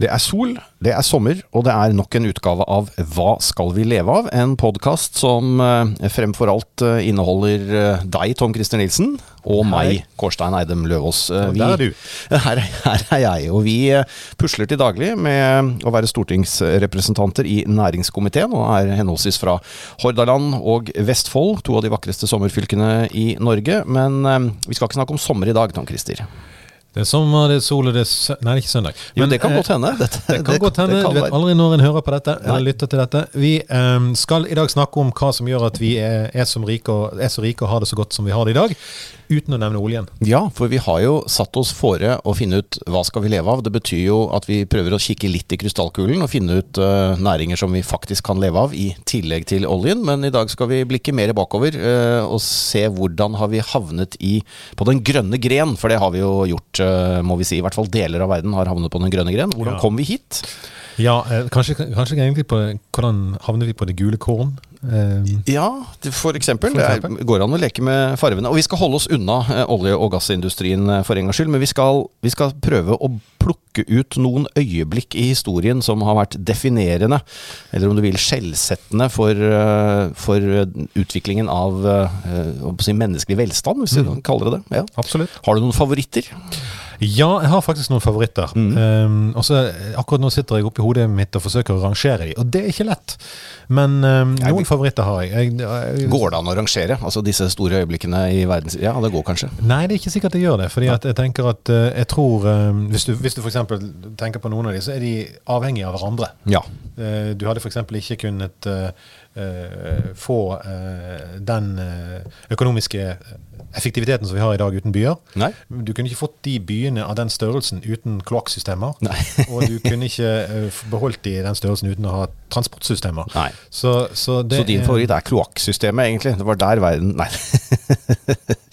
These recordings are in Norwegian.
Det er sol, det er sommer, og det er nok en utgave av Hva skal vi leve av? En podkast som eh, fremfor alt eh, inneholder eh, deg, Tom Christer Nilsen, og meg, Kårstein Eidem Løvaas. Og der er du. Her, her er jeg, og vi pusler til daglig med å være stortingsrepresentanter i næringskomiteen, og er henholdsvis fra Hordaland og Vestfold, to av de vakreste sommerfylkene i Norge. Men vi skal ikke snakke om sommer i dag, Tom Christer. Det er sommer, det er sol, og det er sø Nei, det er ikke søndag. Men, jo, det kan godt hende. Dette, det kan det, godt hende. Du vet aldri når en hører på dette, eller lytter til dette. Vi um, skal i dag snakke om hva som gjør at vi er, er, rike og, er så rike og har det så godt som vi har det i dag uten å nevne oljen. Ja, for vi har jo satt oss fore å finne ut hva skal vi leve av. Det betyr jo at vi prøver å kikke litt i krystallkulen og finne ut uh, næringer som vi faktisk kan leve av, i tillegg til oljen. Men i dag skal vi blikke mer bakover uh, og se hvordan har vi havnet i, på den grønne gren. For det har vi jo gjort, uh, må vi si. I hvert fall deler av verden har havnet på den grønne gren. Hvordan ja. kom vi hit? Ja, kanskje, kanskje egentlig på hvordan havner vi på det gule korn? Uh, ja, for eksempel. for eksempel. Det går an å leke med farvene. Og vi skal holde oss unna uh, olje- og gassindustrien uh, for en gangs skyld, men vi skal, vi skal, prøve å plukke ut noen øyeblikk i historien som har vært definerende, eller om du vil skjellsettende, for, eh, for utviklingen av si, menneskelig velstand, hvis mm. kaller det det. Ja. Absolutt. Har du noen favoritter? Ja, jeg har faktisk noen favoritter. Mm. Um, og så Akkurat nå sitter jeg oppi hodet mitt og forsøker å rangere dem, og det er ikke lett. Men um, noen favoritter har jeg. Jeg, jeg. Går det an å rangere? Altså disse store øyeblikkene i verden? Ja, det går kanskje? Nei, det er ikke sikkert det gjør det. fordi jeg tenker at uh, jeg tror um, Hvis du, hvis du f.eks. tenker på noen av de, så er de avhengige av hverandre. Ja. Uh, du hadde f.eks. ikke kunnet uh, få den økonomiske effektiviteten som vi har i dag uten byer. Nei. Du kunne ikke fått de byene av den størrelsen uten kloakksystemer. og du kunne ikke beholdt de i den størrelsen uten å ha transportsystemer. Nei. Så, så, så din favoritt er kloakksystemet, egentlig? Det var der verden Nei.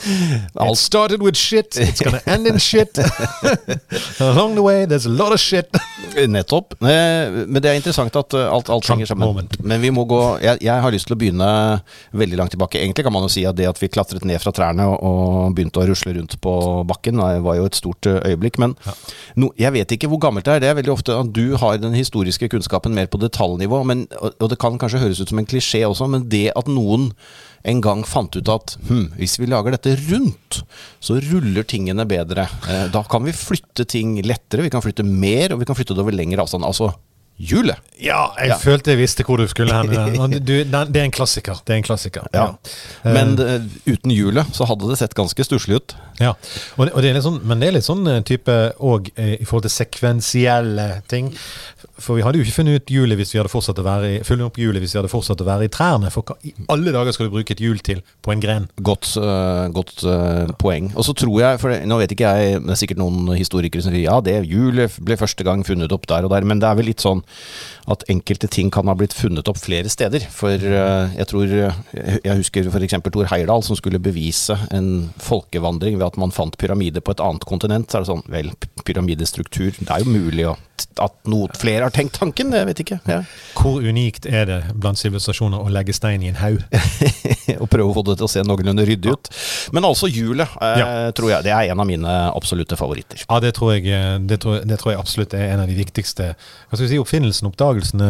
It started with shit, it's gonna end in shit. Along the way, there's a lot of shit. Nettopp. Eh, men det er interessant at eh, alt, alt henger sammen. Men vi må gå jeg, jeg, har lyst til å begynne veldig langt tilbake. Egentlig kan man jo si at det at vi klatret ned fra trærne og begynte å rusle rundt på bakken, var jo et stort eh, øyeblikk. Men ja. no, jeg vet ikke hvor gammelt det er. Det er veldig ofte at du har den historiske kunnskapen mer på detaljnivå. Men, og det kan kanskje høres ut som en klisjé også, men det at noen en gang fant ut at hm, hvis vi lager dette rundt, så ruller tingene bedre. Eh, da kan vi flytte ting lettere, vi kan flytte mer, og vi kan flytte det over lengre avstand. Altså hjulet. Ja, jeg ja. følte jeg visste hvor du skulle hen. det er en klassiker. Det er en klassiker. Ja. ja. Men uh, uten hjulet så hadde det sett ganske stusslig ut. Ja, og det, og det er sånn, men det er litt sånn eh, type òg i forhold til sekvensielle ting. For vi hadde jo ikke funnet ut hjulet hvis vi hadde fortsatt å være i, opp hjulet hvis vi hadde fortsatt å være i trærne. For hva i alle dager skal du bruke et hjul til på en gren? Godt, uh, godt uh, poeng. Og så tror jeg, for nå vet ikke jeg, det er sikkert noen historikere som sier ja, det hjulet ble første gang funnet opp der og der, men det er vel litt sånn at enkelte ting kan ha blitt funnet opp flere steder. For uh, jeg tror Jeg husker f.eks. Tor Heyerdahl som skulle bevise en folkevandring ved at man fant pyramider på et annet kontinent. Så er det sånn, vel, pyramidestruktur, det er jo mulig at, at noe, flere har tenkt tanken. Jeg vet ikke. Ja. Hvor unikt er det blant sivilisasjoner å legge stein i en haug? og prøve å få det til å se noenlunde ryddig ut. Men altså hjulet, eh, ja. tror jeg, det er en av mine absolutte favoritter. Ja, det tror jeg, eh, det tror, det tror jeg absolutt er en av de viktigste hva skal vi si, oppfinnelsene, oppdagelsene.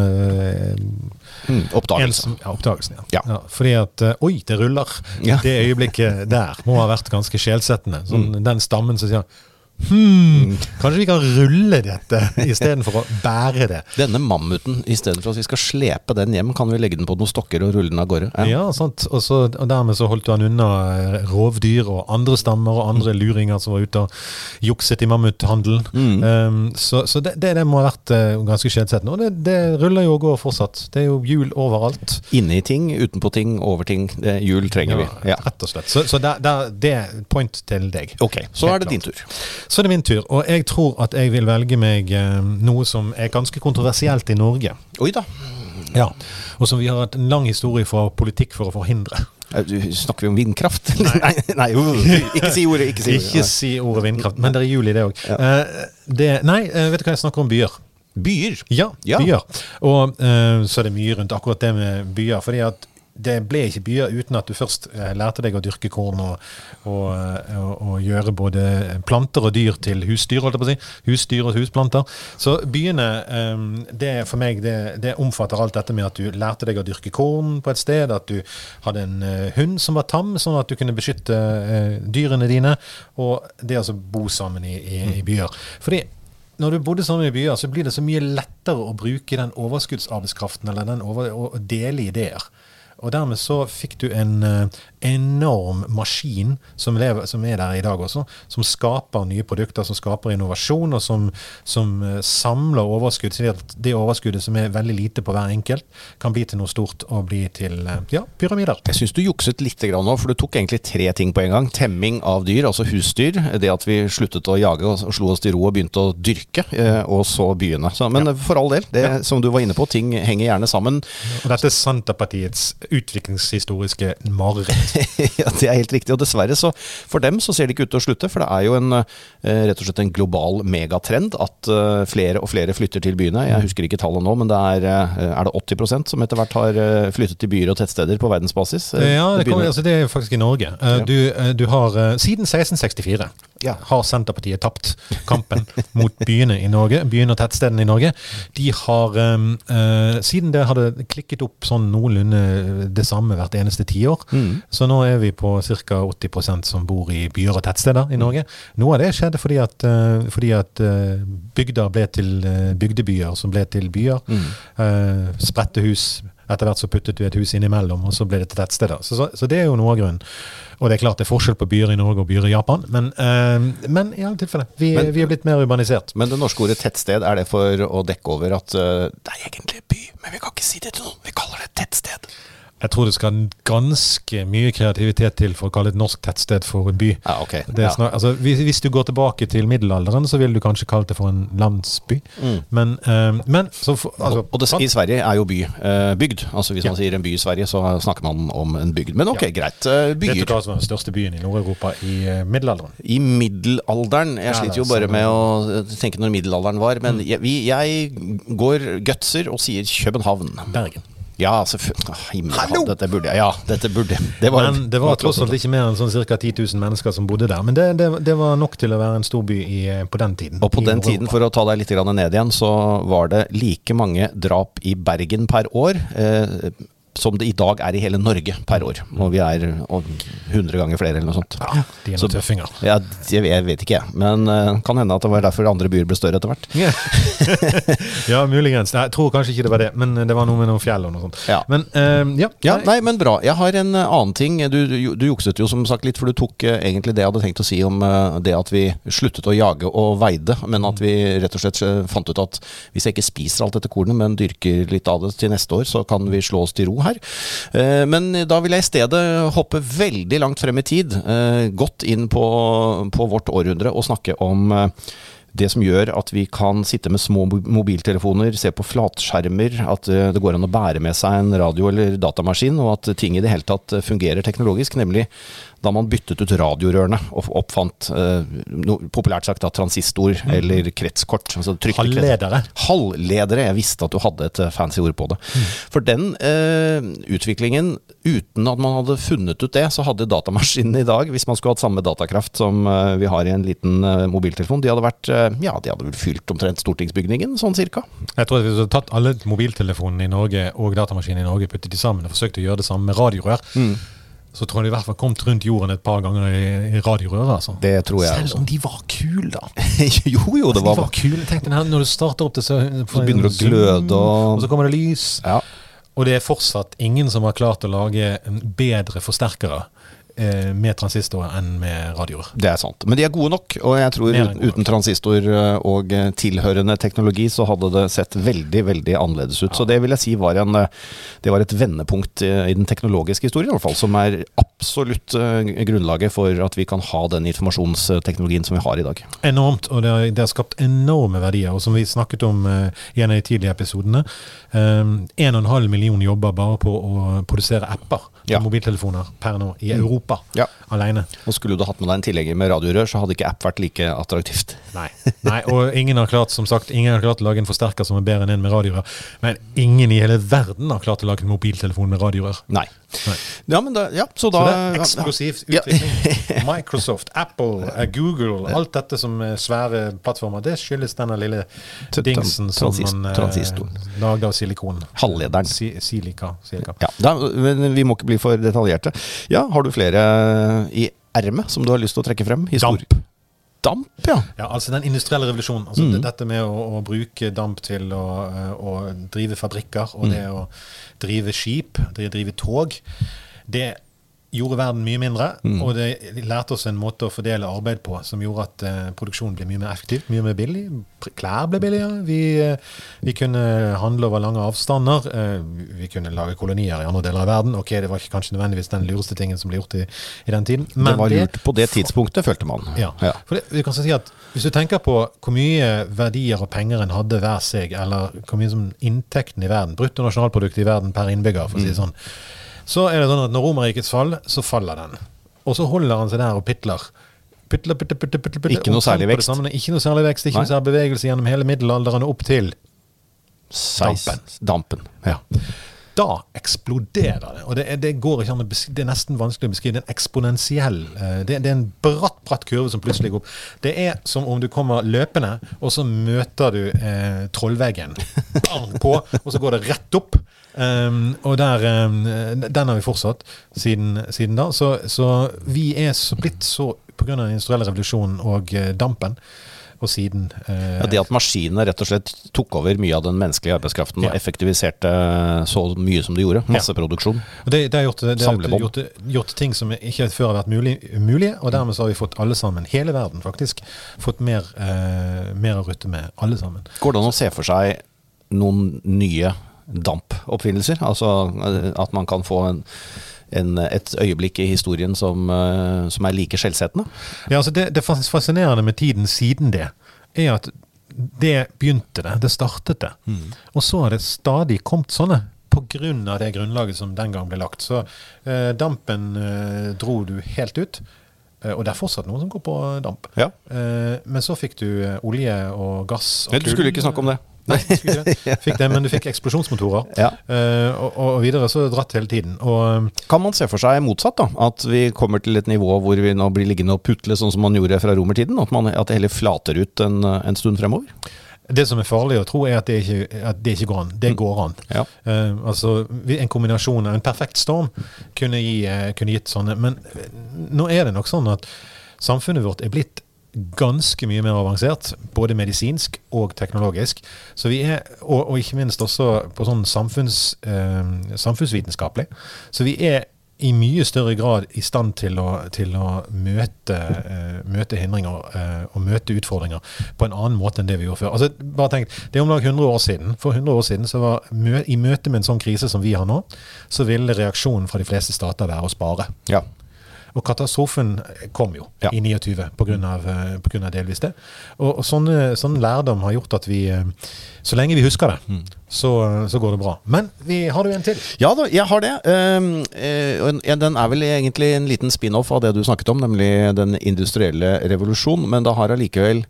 Mm, oppdagelsen. ja, oppdagelsen, ja. ja. Fordi at eh, Oi, det ruller! Det øyeblikket der må ha vært ganske sjelsettende. Sånn, mm. Den stammen som sier Hmm, kanskje vi kan rulle dette istedenfor å bære det. Denne mammuten, istedenfor at vi skal slepe den hjem, kan vi legge den på noen stokker og rulle den av gårde. Ja, ja sant. Og, så, og, dermed så holdt du han unna eh, rovdyr og andre stammer og andre luringer som var ute og jukset i mammuthandelen. Mm. Um, så, så det, det, det, må ha vært uh, ganske skjedsettende. Og det, det, ruller jo og går fortsatt. Det er jo hjul overalt. Inne i ting, utenpå ting, over ting. Hjul trenger ja, vi. Ja. Rett og slett. Så, så der, der, det er point til deg. Ok, så er det din tur. Så er det min tur, og jeg tror at jeg vil velge meg eh, noe som er ganske kontroversielt i Norge. Oi da. Ja, Og som vi har hatt en lang historie for politikk for å forhindre. Snakker vi om vindkraft? Nei, nei, ikke si ordet. Ikke si ordet, ikke si ordet vindkraft, men det er jul i det òg. Ja. Uh, nei, vet du hva jeg snakker om? Byer. Byer? Ja, ja. byer. Og så er det mye rundt akkurat det med byer. fordi at det ble ikke byer uten at du først eh, lærte deg å dyrke korn og, og, eh, og, og gjøre både planter og dyr til husdyr, holdt jeg på å si. Husdyr og husplanter. Så byene, eh, det for meg, det, det, omfatter alt dette med at du lærte deg å dyrke korn på et sted, at du hadde en hund som var tam, sånn at du kunne beskytte dyrene dine, og det å bo sammen i, i, i byer. Fordi når du bodde sammen i byer, så blir det så mye lettere å bruke den overskuddsarbeidskraften eller den over, å dele ideer. Og dermed så fikk du en uh, enorm maskin som, lever, som, er der i dag også, som skaper nye produkter, som skaper innovasjon, og som, som uh, samler overskudd. Så det overskuddet som er veldig lite på hver enkelt, kan bli til noe stort og bli til uh, ja, pyramider. Jeg syns du jukset litt nå, for du tok egentlig tre ting på en gang. Temming av dyr, altså husdyr. Det at vi sluttet å jage og slo oss til ro og begynte å dyrke, og så byene. Så, men ja. for all del, det ja. som du var inne på, ting henger gjerne sammen. Og dette er Senterpartiets utviklingshistoriske mareritt. ja, det er helt riktig. Og dessverre, så for dem så ser det ikke ut til å slutte. For det er jo en, eh, rett og slett en global megatrend at eh, flere og flere flytter til byene. Jeg husker ikke tallet nå, men det er, eh, er det 80% som etter hvert har flyttet til byer og tettsteder på verdensbasis? Ja, det, kommer, altså, det er faktisk i Norge. Du, du har siden 1664 ja. har Senterpartiet tapt kampen mot byene i Norge, byene og tettstedene i Norge. De har, um, uh, Siden det hadde klikket opp sånn noenlunde det samme hvert eneste tiår, mm. så nå er vi på ca. 80% som bor i byer og tettsteder i Norge. Noe av det skjedde fordi at, uh, fordi at uh, bygder ble til bygdebyer, som ble til byer. Mm. spredte hus. Etter hvert så puttet vi et hus innimellom, og så ble det til tettsteder. Så, så, så det er jo noe av grunnen. Og det er klart det er forskjell på byer i Norge og byer i Japan, men, uh, men i alle tilfeller. Vi, vi, er blitt mer urbanisert. Men det norske ordet tettsted, er det for å dekke over at uh, det er egentlig by, men vi kan ikke si det til noen. Vi kaller det tettsted. Jeg tror det skal ganske mye kreativitet til for å kalle et norsk tettsted for en by. Ja, okay. ja. Altså, hvis, hvis, du går tilbake til middelalderen, så ville du kanskje kalt det for en landsby. Mm. Men, uh, men for, altså, Og det, i Sverige er jo by uh, bygd. Altså Hvis ja. man sier en by i Sverige, så snakker man om en bygd. Men ok, greit. Uh, byer. Vet du hva som var den største byen i Nord-Europa i middelalderen? I middelalderen? Jeg sliter jo bare med å tenke når middelalderen var. Men mm. jeg, vi, jeg går gutser og sier København. Bergen. Ja, Hallo! Dette burde jeg. Ja, dette burde det var, Men det var tross alt ikke mer enn sånn ca. 10 000 mennesker som bodde der. Men det, det, det, var nok til å være en storby i, på den tiden. Og på den tiden, for å ta deg litt ned igjen, så var det like mange drap i Bergen per år. Eh, som det i dag er i hele Norge per år. Og vi er 100 ganger flere eller noe sånt. Ja, de er noen tøffinger. Ja, jeg vet ikke, jeg. Men uh, kan hende at det var derfor andre byer ble større etter hvert. ja, muligens. Jeg tror kanskje ikke det var det, men det var noe med noen fjell og noe sånt. Ja. Men, uh, ja, ja, nei, men bra. Jeg har en uh, annen ting. Du, du, du, jukset jo som sagt litt, for du tok egentlig det jeg hadde tenkt å si om det at vi sluttet å jage og veide, men at vi rett og slett fant ut at hvis jeg ikke spiser alt dette kornet, men dyrker litt av det til neste år, så kan vi slå oss til ro her. Eh, men da vil jeg i stedet hoppe veldig langt frem i tid, eh, godt inn på, på vårt århundre, og snakke om eh, det som gjør at vi kan sitte med små mobiltelefoner, se på flatskjermer, at det går an å bære med seg en radio eller datamaskin, og at ting i det hele tatt fungerer teknologisk, nemlig da man byttet ut radiorørene og oppfant eh, no, populært sagt da, transistor mm. eller kretskort. Altså Halvledere. Halvledere. Jeg visste at du hadde et eh, fancy ord på det. Mm. For den eh, utviklingen, uten at man hadde funnet ut det, så hadde datamaskinene i dag, hvis man skulle hatt samme datakraft som eh, vi har i en liten eh, mobiltelefon, de hadde vært eh, ja, de hadde vel fylt omtrent stortingsbygningen, sånn cirka. Jeg tror at Hvis du hadde tatt alle mobiltelefonene i Norge og datamaskinene i Norge, puttet de sammen og forsøkt å gjøre det samme med radiorør, mm så tror jeg de i hvert fall kom rundt jorden et par ganger i, i radiorøret. Altså. Det tror jeg Selv om de var kule, da. jo, jo, det altså, var, de var kule. Tenk deg når du starter opp det, så, så begynner det å gløde, og... og så kommer det lys. Ja. Og det er fortsatt ingen som har klart å lage en bedre forsterkere eh, med transistorer enn med radioer. Det er sant. Men de er gode nok, og jeg tror uten, uten transistor eh, og eh, tilhørende teknologi så hadde det sett veldig, veldig annerledes ut. Ja. Så det vil jeg si var, en, eh, det var et vendepunkt i den teknologiske historien, i hvert fall, som er absolutt grunnlaget for at vi kan ha den informasjonsteknologien som vi har i dag. Enormt, og det har, det har skapt enorme verdier. Og som vi snakket om i en av de tidlige episodene, 1,5 million jobber bare på å produsere apper ja. mobiltelefoner per nå i mm. Europa ja. alene. Og skulle du hatt med deg en tillegger med radiorør, så hadde ikke app vært like attraktivt. Nei. Nei, og ingen har klart som sagt, ingen har klart å lage en forsterker som er bedre enn en med radiorør. Men ingen i hele verden har klart å lage en mobiltelefon med radiorør. Nei. Ja, men da, ja, så da Så det er eksplosiv utvikling. Microsoft, Apple, eh, Google, alt dette som er svære plattformer, det skyldes denne lille dingsen som man eh, lagde av silikon. Halvlederen. Si, silika. silika. Ja, da, men vi må ikke bli for detaljerte. Ja, Har du flere i ermet som du har lyst til å trekke frem? Histori- Damp. Damp, ja. Ja, altså Den industrielle revolusjonen. altså Mm. det- Dette med å, å bruke damp til å, eh, å drive fabrikker, og Mm. det å drive skip, drive, drive tog, det gjorde verden mye mindre. Mm. Og det lærte oss en måte å fordele arbeid på som gjorde at uh, produksjonen ble mye mer effektiv, mye mer billig. Klær ble billigere. Vi, uh, vi kunne handle over lange avstander. Uh, vi kunne lage kolonier i andre deler av verden. Ok, det var ikke kanskje nødvendigvis den lureste tingen som ble gjort i, i den tiden. Men det var lurt på det tidspunktet, følte man. ja. For det, vi kan si at Hvis du tenker på hvor mye verdier og penger en hadde hver seg, eller hvor mye som inntekten i verden, bruttonasjonalproduktet i verden per innbygger, for å si Mm. sånn, så er det sånn at når Romerrikets fall, så faller den. Og så holder han seg der og pitler. Pitler, pitler, pitler, pitler, pitler, Ikke noe særlig vekst. Ikke noe særlig vekst, ikke Nei. noe særlig bevegelse gjennom hele middelalderen og opp til Seis- Dampen. Dampen. ja. Da eksploderer det. Og det det går ikke an å beskrive, Det er nesten vanskelig å beskrive. Det er en eksponentiell eh, det, det er en bratt, bratt kurve som plutselig går opp. Det er som om du kommer løpende, og så møter du eh, trollveggen Bang, på, og så går det rett opp. Um, og der, um, Den har vi fortsatt siden, siden da. Så, så vi er blitt så pga. den industrielle revolusjonen og eh, dampen, og siden eh, Ja, det at maskinene rett og slett tok over mye av den menneskelige arbeidskraften Ja. og effektiviserte så mye som de gjorde. Masseproduksjon. Ja. Det, det har gjort, det har gjort, gjort ting som ikke før har vært mulig, umulige, og dermed så har vi fått alle sammen, hele verden faktisk, fått mer, eh, mer å rutte med. Alle sammen. Går det an å se for seg noen nye dampoppfinnelser? Altså eh, at man kan få en, en, et øyeblikk i historien som, eh, som er like skjellsettende? Ja, altså det, det fascinerende med tiden siden det, er at det begynte det. Det startet det. Og så har det stadig kommet sånne. På grunn av det grunnlaget som den gang ble lagt. Så eh, dampen eh, dro du helt ut. Eh, og det er fortsatt noen som går på damp. Ja. Eh, men så fikk du eh, olje og gass og Nei, du skulle ikke snakke om det. Nei, du skulle ikke det. Fikk det, men du fikk eksplosjonsmotorer. Ja. Uh, og, og videre så dratt hele tiden. Og eh, Kan man se for seg motsatt, da? At vi kommer til et nivå hvor vi nå blir liggende og putle sånn som man gjorde fra romertiden? At, man, at det heller flater ut en, en stund fremover? det som er farlig å tro, er at det ikke, at det ikke går an. Det går an. Ja. Uh, altså, En kombinasjon av en perfekt storm kunne, gi, kunne gitt sånne. Men nå er det nok sånn at samfunnet vårt er blitt ganske mye mer avansert, både medisinsk og teknologisk. Så vi er, og, og ikke minst også på sånn samfunns, eh, samfunnsvitenskapelig. Så vi er i mye større grad i stand til å, til å møte, eh, møte hindringer eh, og møte utfordringer på en annen måte enn det vi gjorde før. Altså, bare tenk, Det er om lag 100 år siden. For 100 år siden så var mø i møte med en sånn krise som vi har nå, så ville reaksjonen fra de fleste stater være å spare. Ja. Og katastrofen kom jo Ja. i 29 pga. eh, på grunn av delvis det. Og, og sånne, sånn lærdom har gjort at vi eh, Så lenge vi husker det, Mm. så, så går det bra. Men vi har du en til. Ja da, jeg har det. Og den er vel egentlig en liten spin-off av det du snakket om, nemlig den industrielle revolusjon. Men det har allikevel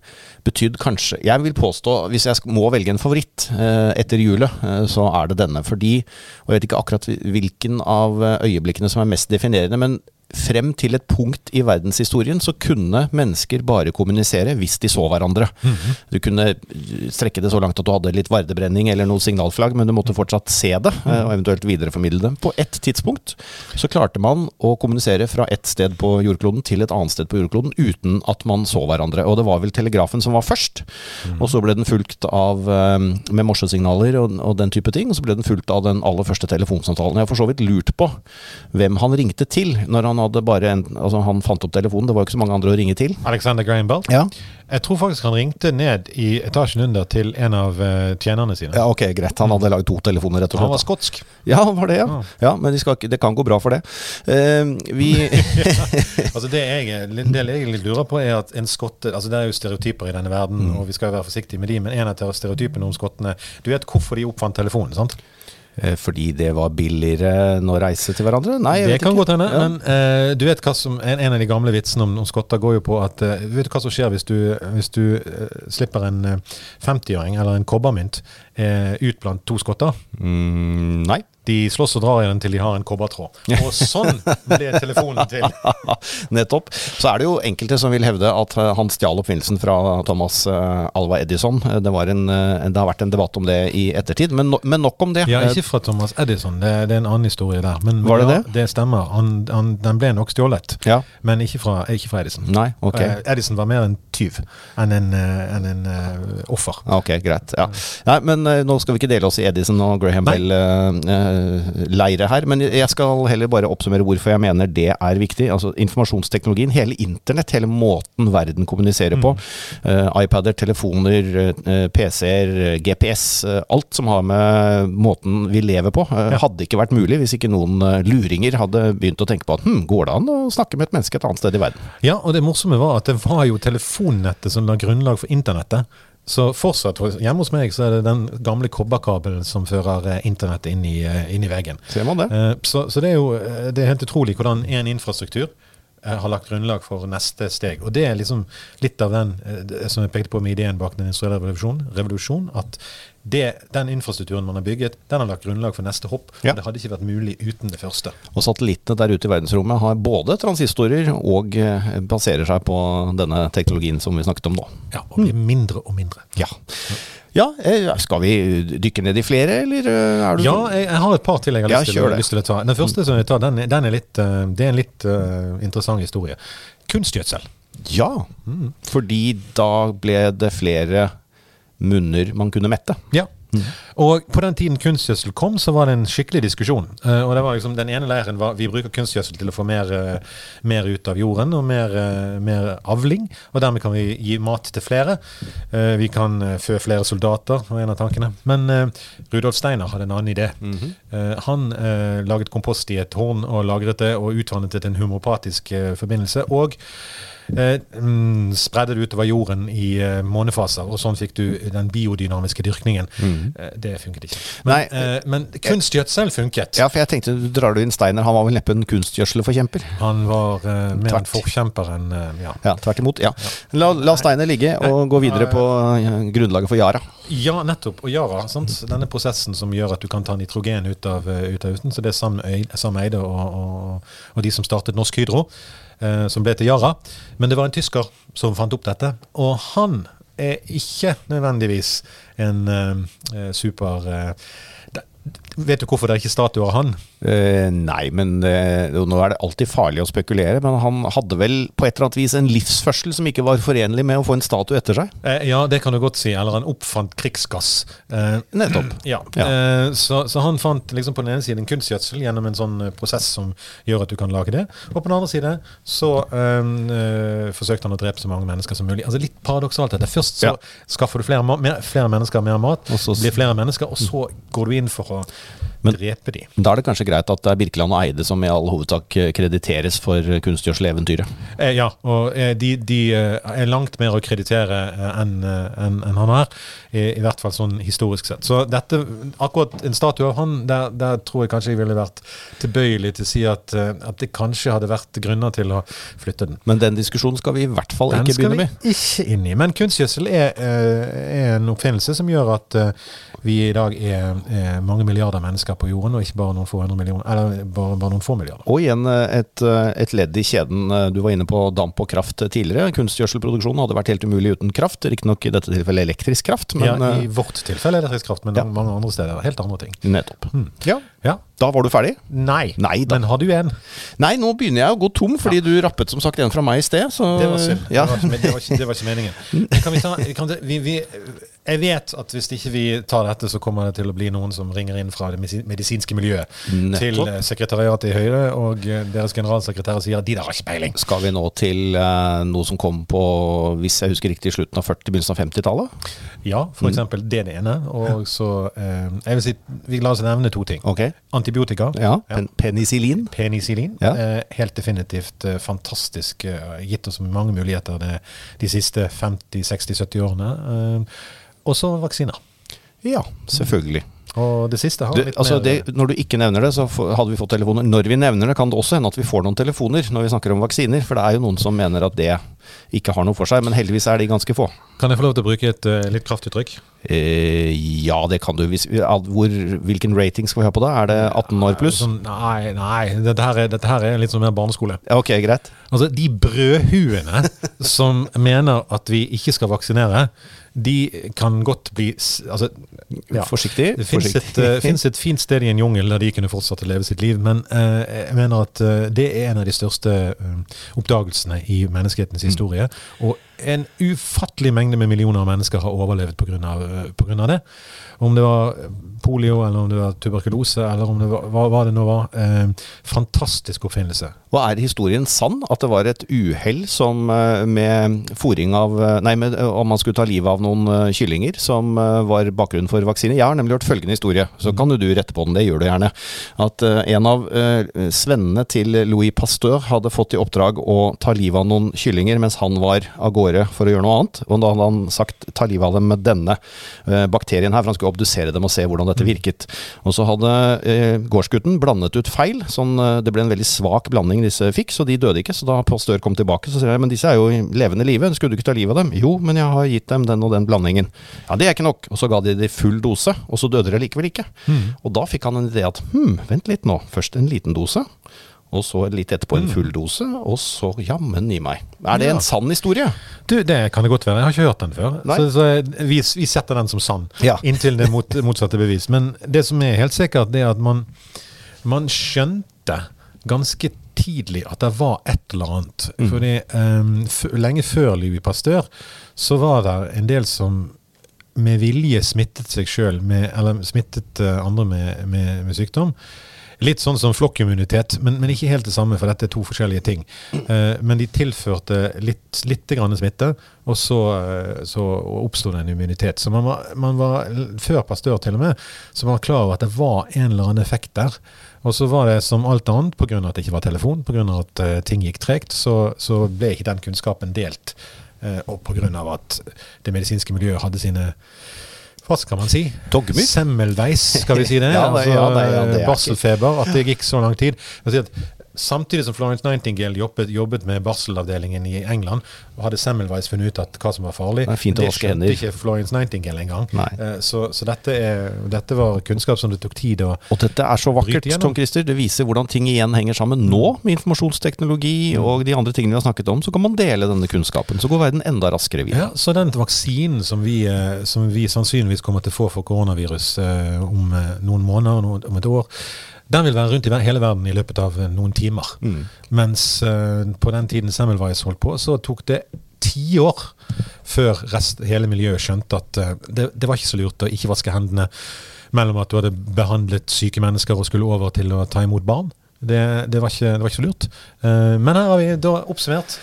betydd kanskje Jeg vil påstå, hvis jeg må velge en favoritt etter julet, så er det denne. Fordi, og jeg vet ikke akkurat hvilken av øyeblikkene som er mest definerende, men frem til et punkt i verdenshistorien så kunne mennesker bare kommunisere hvis de så hverandre. Du kunne strekke det så langt at du hadde litt vardebrenning eller noe signalflagg, men du måtte fortsatt se det, eh, og eventuelt videreformidle det. På ett tidspunkt så klarte man å kommunisere fra ett sted på jordkloden til et annet sted på jordkloden uten at man så hverandre. Og det var vel telegrafen som var først, og så ble den fulgt av eh, med morsesignaler og, og den type ting, og så ble den fulgt av den aller første telefonsamtalen. Jeg har for så vidt lurt på hvem han ringte til når han hadde bare en, altså han fant opp telefonen, det var jo ikke så mange andre å ringe til. Alexander Graham Bell. Ja, Jeg tror faktisk han ringte ned i etasjen under til en av eh, tjenerne sine. ja ok, greit. Han hadde lagd to telefoner, rett og Han var skotsk. Ja, han var det, ja. Ah. ja men de skal det kan gå bra for det. Uh, vi Altså Det jeg, det jeg litt lurer på, er at en skotte altså Det er jo stereotyper i denne verden, Mm. og vi skal jo være forsiktige med de, men en av stereotypene om skottene Du vet hvorfor de oppfant telefonen? sant? Eh, Fordi det var billigere enn å reise til hverandre? Nei, jeg Det vet kan ikke. godt hende, Ja. men uh, du vet hva som en, en av de gamle vitsene om, om skotter går jo på at uh, Vet du hva som skjer hvis du, hvis du uh, slipper en eh, 50-åring eller en kobbermynt ut blant to skotter? mm, Nei. De slåss og drar i den til de har en kobbertråd. Og sånn ble telefonen til. Nettopp. Så er det jo enkelte som vil hevde at eh, han stjal oppfinnelsen fra Thomas eh, Alva Edison. Det, en, det, har vært en debatt om det i ettertid, men, no, men nok om det. Ja, ikke fra Thomas Edison, det, det er en annen historie der. Men, Var det ja, det? Det stemmer. Han, han, den ble nok stjålet, ja. men ikke fra, ikke fra Edison. Nei, ok. Edison var mer en tyv enn en, en, en uh, offer. Ok, greit. Ja. Nei, men uh, nå skal vi ikke dele oss i Edison og Graham Bell-leire uh, her. Men jeg skal heller bare oppsummere hvorfor jeg mener det er viktig. Altså Informasjonsteknologien, hele internett, hele måten verden kommuniserer på. Mm. iPader, telefoner, PC-er, GPS. alt som har med måten vi lever på, hadde ikke vært mulig hvis ikke noen luringer hadde begynt å tenke på at hm, går det an å snakke med et menneske et annet sted i verden? Ja, og det morsomme var at det var jo telefonnettet som la grunnlag for internettet. Så fortsatt hjemme hos meg så er det den gamle kobberkabelen som fører internettet inn i, inn i veggen. Ser man det? Så, så, det er jo det er helt utrolig hvordan en infrastruktur har lagt grunnlag for neste steg. Og det er liksom litt av den som jeg pekte på med ideen bak den industrielle revolusjonen, revolusjon, at det, den infrastrukturen man har bygget, den har lagt grunnlag for neste hopp. Ja. Det hadde ikke vært mulig uten det første. Og satellittene der ute i verdensrommet har både transistorer og baserer seg på denne teknologien som vi snakket om nå. Ja, og blir mindre og mindre. Ja. Ja, skal vi dykke ned i flere, eller er du Ja, jeg, jeg har et par til jeg har lyst, til, lyst til, å ta. Den første som jeg tar, den, den er litt, det er en litt uh, interessant historie. Kunstgjødsel. Ja, mm. fordi da ble det flere munner man kunne mette. Ja. Mm. Og på den tiden kunstgjødsel kom, så var det en skikkelig diskusjon. Uh, og det var liksom Den ene leiren var vi bruker kunstgjødsel til å få mer, uh, mer ut av jorden og mer, uh, mer, avling. Og dermed kan vi gi mat til flere. vi kan fø flere soldater, var en av tankene. Men Rudolf Steiner hadde en annen idé. Mm -hmm. han laget kompost i et horn og lagret det og utvannet det til en homopatisk forbindelse. og Eh, mm, spredde det utover jorden i eh, månefaser, og sånn fikk du den biodynamiske dyrkningen. Mm. Eh, det funket ikke. Men, Nei, men kunstgjødsel funket. Ja, for jeg tenkte, du drar du inn Steiner, han var vel neppe en kunstgjødselforkjemper? Han var uh, mer tvert. en forkjemper enn ja. ja. Tvert imot. Ja. La, la Steiner ligge og gå videre på grunnlaget for Yara. Ja, nettopp. Og Yara, sant? denne prosessen som gjør at du kan ta nitrogen ut av, ut av uten, så det er Sam Eide og, og, og de som startet Norsk Hydro eh, som ble til Yara. Men det var en tysker som fant opp dette. Og han er ikke nødvendigvis en eh, super eh, Vet du hvorfor det er ikke statue av han? Uh, nei, men uh, nå er det alltid farlig å spekulere. Men han hadde vel på et eller annet vis en livsførsel som ikke var forenlig med å få en statue etter seg? Uh, ja, det kan du godt si. Eller han oppfant krigsgass. Nettopp. Ja. ja. Så, så, han fant liksom på den ene siden kunstgjødsel gjennom en sånn prosess som gjør at du kan lage det. Og på den andre side så forsøkte han å drepe så mange mennesker som mulig. Altså Litt paradoksalt dette. Først så ja. skaffer du flere, mer, flere mennesker mer mat, og så blir flere mennesker, og så går du inn for å men, drepe de. Da er det kanskje greit at det er Birkeland og Eide som i all hovedsak eh, krediteres for kunstgjødseleventyret? Eh, ja, og eh, de, de, eh, er langt mer å kreditere enn en, en han er. I, I, hvert fall sånn historisk sett. Så dette, akkurat en statue av han, der, der, tror jeg kanskje jeg ville vært tilbøyelig til å si at, at, det kanskje hadde vært grunner til å flytte den. Men den diskusjonen skal vi i hvert fall ikke begynne med. Den skal vi ikke inn i. Men kunstgjødsel er, er, en oppfinnelse som gjør at vi i dag er, er mange milliarder mennesker på jorden, og ikke bare noen få eller bare, bare noen få milliarder. Og igjen eh, et, eh, et, ledd i kjeden. Eh, du var inne på damp og kraft tidligere. Kunstgjødselproduksjonen hadde vært helt umulig uten kraft. Riktignok i dette tilfellet elektrisk kraft. Men, ja, i vårt tilfelle elektrisk kraft, men ja. mange andre steder helt andre ting. Nettopp. Hmm. Ja. ja. Da var du ferdig? Nei, Nei men har du en? Nei, nå begynner jeg å gå tom, fordi du rappet som sagt en fra meg i sted. Så... Det var synd. Det, var ikke, det, var ikke, det, var ikke, meningen. Kan vi ta, kan det, vi, vi, jeg vet at hvis ikke vi tar dette, så kommer det til å bli noen som ringer inn fra det medisinske miljøet Nettopp. til eh, sekretariatet i Høyre, og eh, deres generalsekretær sier at de der har ikke peiling. Skal vi nå til uh, noe som kom på, hvis jeg husker riktig, slutten av 40-, begynnelsen av 50-tallet? Ja, f.eks. Mm. det er det ene. Og så uh, Jeg vil si, vi la oss nevne to ting. Okay. Antibiotika. Ja, pen penicillin. Penicillin. Uh, helt definitivt fantastisk. gitt oss mange muligheter de, de siste 50-60-70 årene. Og så vaksiner. Ja, selvfølgelig. Og det siste har du, altså det, Når du ikke nevner det, så hadde vi fått telefoner. Når vi nevner det, kan det også hende at vi får noen telefoner når vi snakker om vaksiner. For det er jo noen som mener at det ikke har noe for seg. Men heldigvis er de ganske få. Kan jeg få lov til å bruke et uh, litt kraftig trykk? Eh, ja, det kan du. Hvis, hvor, hvilken rating skal vi ha på da? Er det 18 år pluss? Sånn, nei, nei. Dette her, er, dette her er litt som mer barneskole. Ok, greit. Altså, De brødhuene som mener at vi ikke skal vaksinere, de kan godt bli altså, ja. Forsiktig. Det fins et, uh, et, fint sted i en jungel der de kunne fortsatt å leve sitt liv, men uh, jeg mener at uh, det er en av de største oppdagelsene i menneskehetens mm. historie. Og en ufattelig mengde med millioner av mennesker har overlevd pga. det. Om det var polio, eller om det var tuberkulose, eller om det var hva, hva det nå var. Eh, fantastisk oppfinnelse. Hva er historien sann? At det var et uhell som eh, med fòring av eh, Nei, med, eh, om man skulle ta livet av noen kyllinger, som var bakgrunnen for vaksine? Jeg har nemlig hørt følgende historie, så kan du rette på den, det gjør du gjerne. At en av svennene til Louis Pasteur hadde fått i oppdrag å ta livet av noen kyllinger mens han var av gårde for å gjøre noe annet. Og da hadde han sagt ta livet av dem med denne bakterien her, for han skulle obdusere dem og se hvordan dette virket. Og så hadde gårdsgutten blandet ut feil, sånn det ble en veldig svak blanding disse fikk, så de døde ikke. Så da Pastør kom tilbake, så sier jeg men disse er jo i levende live, skulle du ikke ta livet av dem? Jo, men jeg har gitt dem den og den blandingen. Ja, det er ikke nok. Og så ga de det full dose, og så døde de likevel ikke. Mm. Og da fikk han en idé at hm, vent litt nå, først en liten dose. Og så litt etterpå en hmm. full dose, og så jammen i meg. Er det en sann historie? Du, Det kan det godt være. Jeg har ikke hørt den før. Så, så vi, vi, setter den som sann, ja. inntil det mot, motsatte bevis. Men det som er helt sikkert, det er at man, man skjønte ganske tidlig at det var et eller annet. Mm. Fordi um, Lenge før Louis Pasteur så var det en del som med vilje smittet seg sjøl, eller smittet uh, andre med, med, med, sykdom. Litt sånn som flokkimmunitet, men, men, ikke helt det samme, for dette er to forskjellige ting. Uh, men de tilførte litt, litt smitte, og så, uh, så oppsto det en immunitet. Så man var, man var, før Pasteur til og med, så var klar over at det var en eller annen effekt der. Og så var det som alt annet, pga. at det ikke var telefon, pga. at uh, ting gikk tregt, så, så, ble ikke den kunnskapen delt. Uh, og pga. at det medisinske miljøet hadde sine hva skal man si? Dogmer? Semmelveis, skal vi si det? ja, det, ja, det, ja, det altså, barselfeber. At det gikk så lang tid. Samtidig som Florence Nightingale jobbet, jobbet, med barselavdelingen i England, hadde Semmelweis funnet ut at hva som var farlig. Det, det skjønte ikke Florence Nightingale engang. Uh, så, så dette, er, dette, var kunnskap som det tok tid å Og dette er så vakkert, Tom Christer. Det viser hvordan ting igjen henger sammen. Nå, med informasjonsteknologi mm. og de andre tingene vi har snakket om, så kan man dele denne kunnskapen. Så går verden enda raskere videre. Ja, så den vaksinen som vi, eh, som vi sannsynligvis kommer til å få for koronavirus uh, om noen måneder, om et år den vil være rundt i hele verden i løpet av eh, noen timer. Mm. Mens uh, på den tiden Semmelweis holdt på, så tok det tiår før rest, hele miljøet skjønte at uh, det, det, var ikke så lurt å ikke vaske hendene mellom at du hadde behandlet syke mennesker og skulle over til å ta imot barn. Det, det, var, ikke, det var, ikke, så lurt. Uh, men her har vi da oppsummert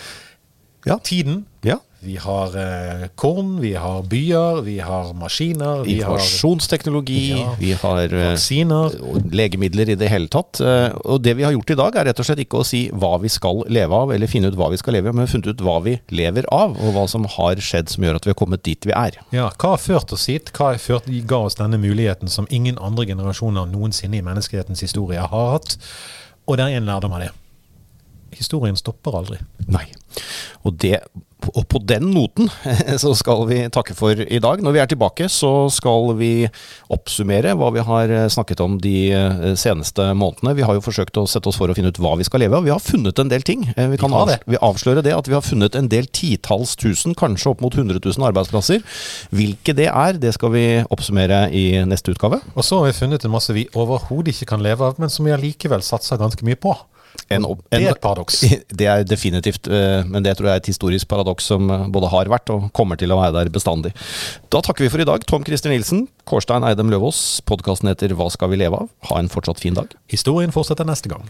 ja. tiden. Ja. Vi har eh, korn, vi har byer, vi har maskiner vi Informasjonsteknologi, har, ja, vi har eh, vaksiner. legemidler i det hele tatt. Eh, og det vi har gjort i dag, er rett og slett ikke å si hva vi skal leve av, eller finne ut hva vi skal leve av, men funnet ut hva vi lever av, og hva som har skjedd som gjør at vi har kommet dit vi er. Ja, Hva har ført oss hit? Hva har ført, ga oss denne muligheten som ingen andre generasjoner noensinne i menneskehetens historie har hatt? Og det er en lærdom av det. Historien stopper aldri. Nei. Og det og på den noten så skal vi takke for i dag. Når vi er tilbake, så skal vi oppsummere hva vi har snakket om de eh, seneste månedene. Vi har jo forsøkt å sette oss for å finne ut hva vi skal leve av. Vi har funnet en del ting. Eh, vi kan vi avsløre det, at vi har funnet en del titalls tusen, kanskje opp mot 100 000 arbeidsplasser. Hvilke det er, det skal vi oppsummere i neste utgave. Og så har vi funnet en masse vi overhodet ikke kan leve av, men som vi allikevel satser ganske mye på. En, en, det er et paradoks. Det er definitivt, eh, men det tror jeg er et historisk paradoks som eh, både har vært og kommer til å være der bestandig. Da takker vi for i dag. Tom Christer Nilsen, Kårstein Eidem Løvaas. Podkasten heter Hva skal vi leve av? Ha en fortsatt fin dag. Historien fortsetter neste gang.